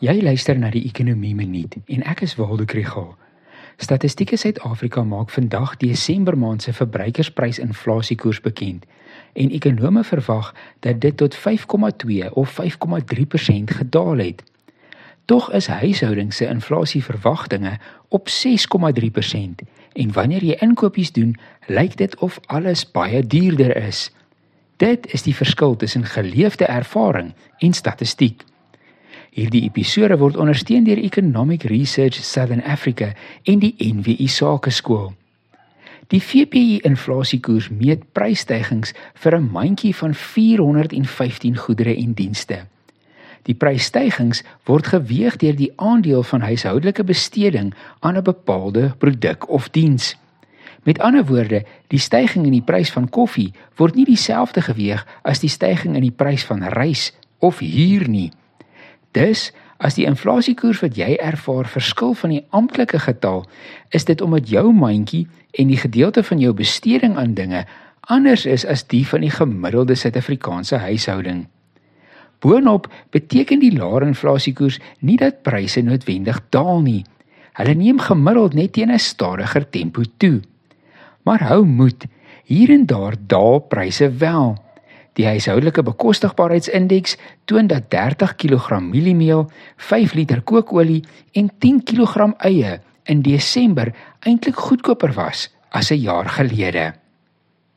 Jy luister na die Ekonomie Minuut en ek is Waldo Krugel. Statistieke Suid-Afrika maak vandag Desember maand se verbruikersprysinflasiekoers bekend en ekonome verwag dat dit tot 5,2 of 5,3% gedaal het. Tog is huishoudings se inflasieverwagtinge op 6,3% en wanneer jy inkopies doen, lyk dit of alles baie duurder is. Dit is die verskil tussen geleefde ervaring en statistiek. Hierdie episode word ondersteun deur Economic Research Southern Africa en die NWI Sakeskool. Die VPI inflasiekoers meet prysstygings vir 'n mandjie van 415 goedere en dienste. Die prysstygings word geweeg deur die aandeel van huishoudelike besteding aan 'n bepaalde produk of diens. Met ander woorde, die stygings in die prys van koffie word nie dieselfde geweeg as die stygings in die prys van rys of huur nie. Dus as die inflasiekoers wat jy ervaar verskil van die amptelike getal, is dit omdat jou mandjie en die gedeelte van jou besteding aan dinge anders is as die van die gemiddelde Suid-Afrikaanse huishouding. Boonop beteken die laer inflasiekoers nie dat pryse noodwendig daal nie. Hulle neem gemiddeld net teen 'n stadiger tempo toe. Maar hou moed, hier en daar daal pryse wel. Die huishoudelike bekostigbaarheidsindeks toon dat 30 kg mieliemeel, 5 liter kookolie en 10 kg eie in Desember eintlik goedkoper was as 'n jaar gelede.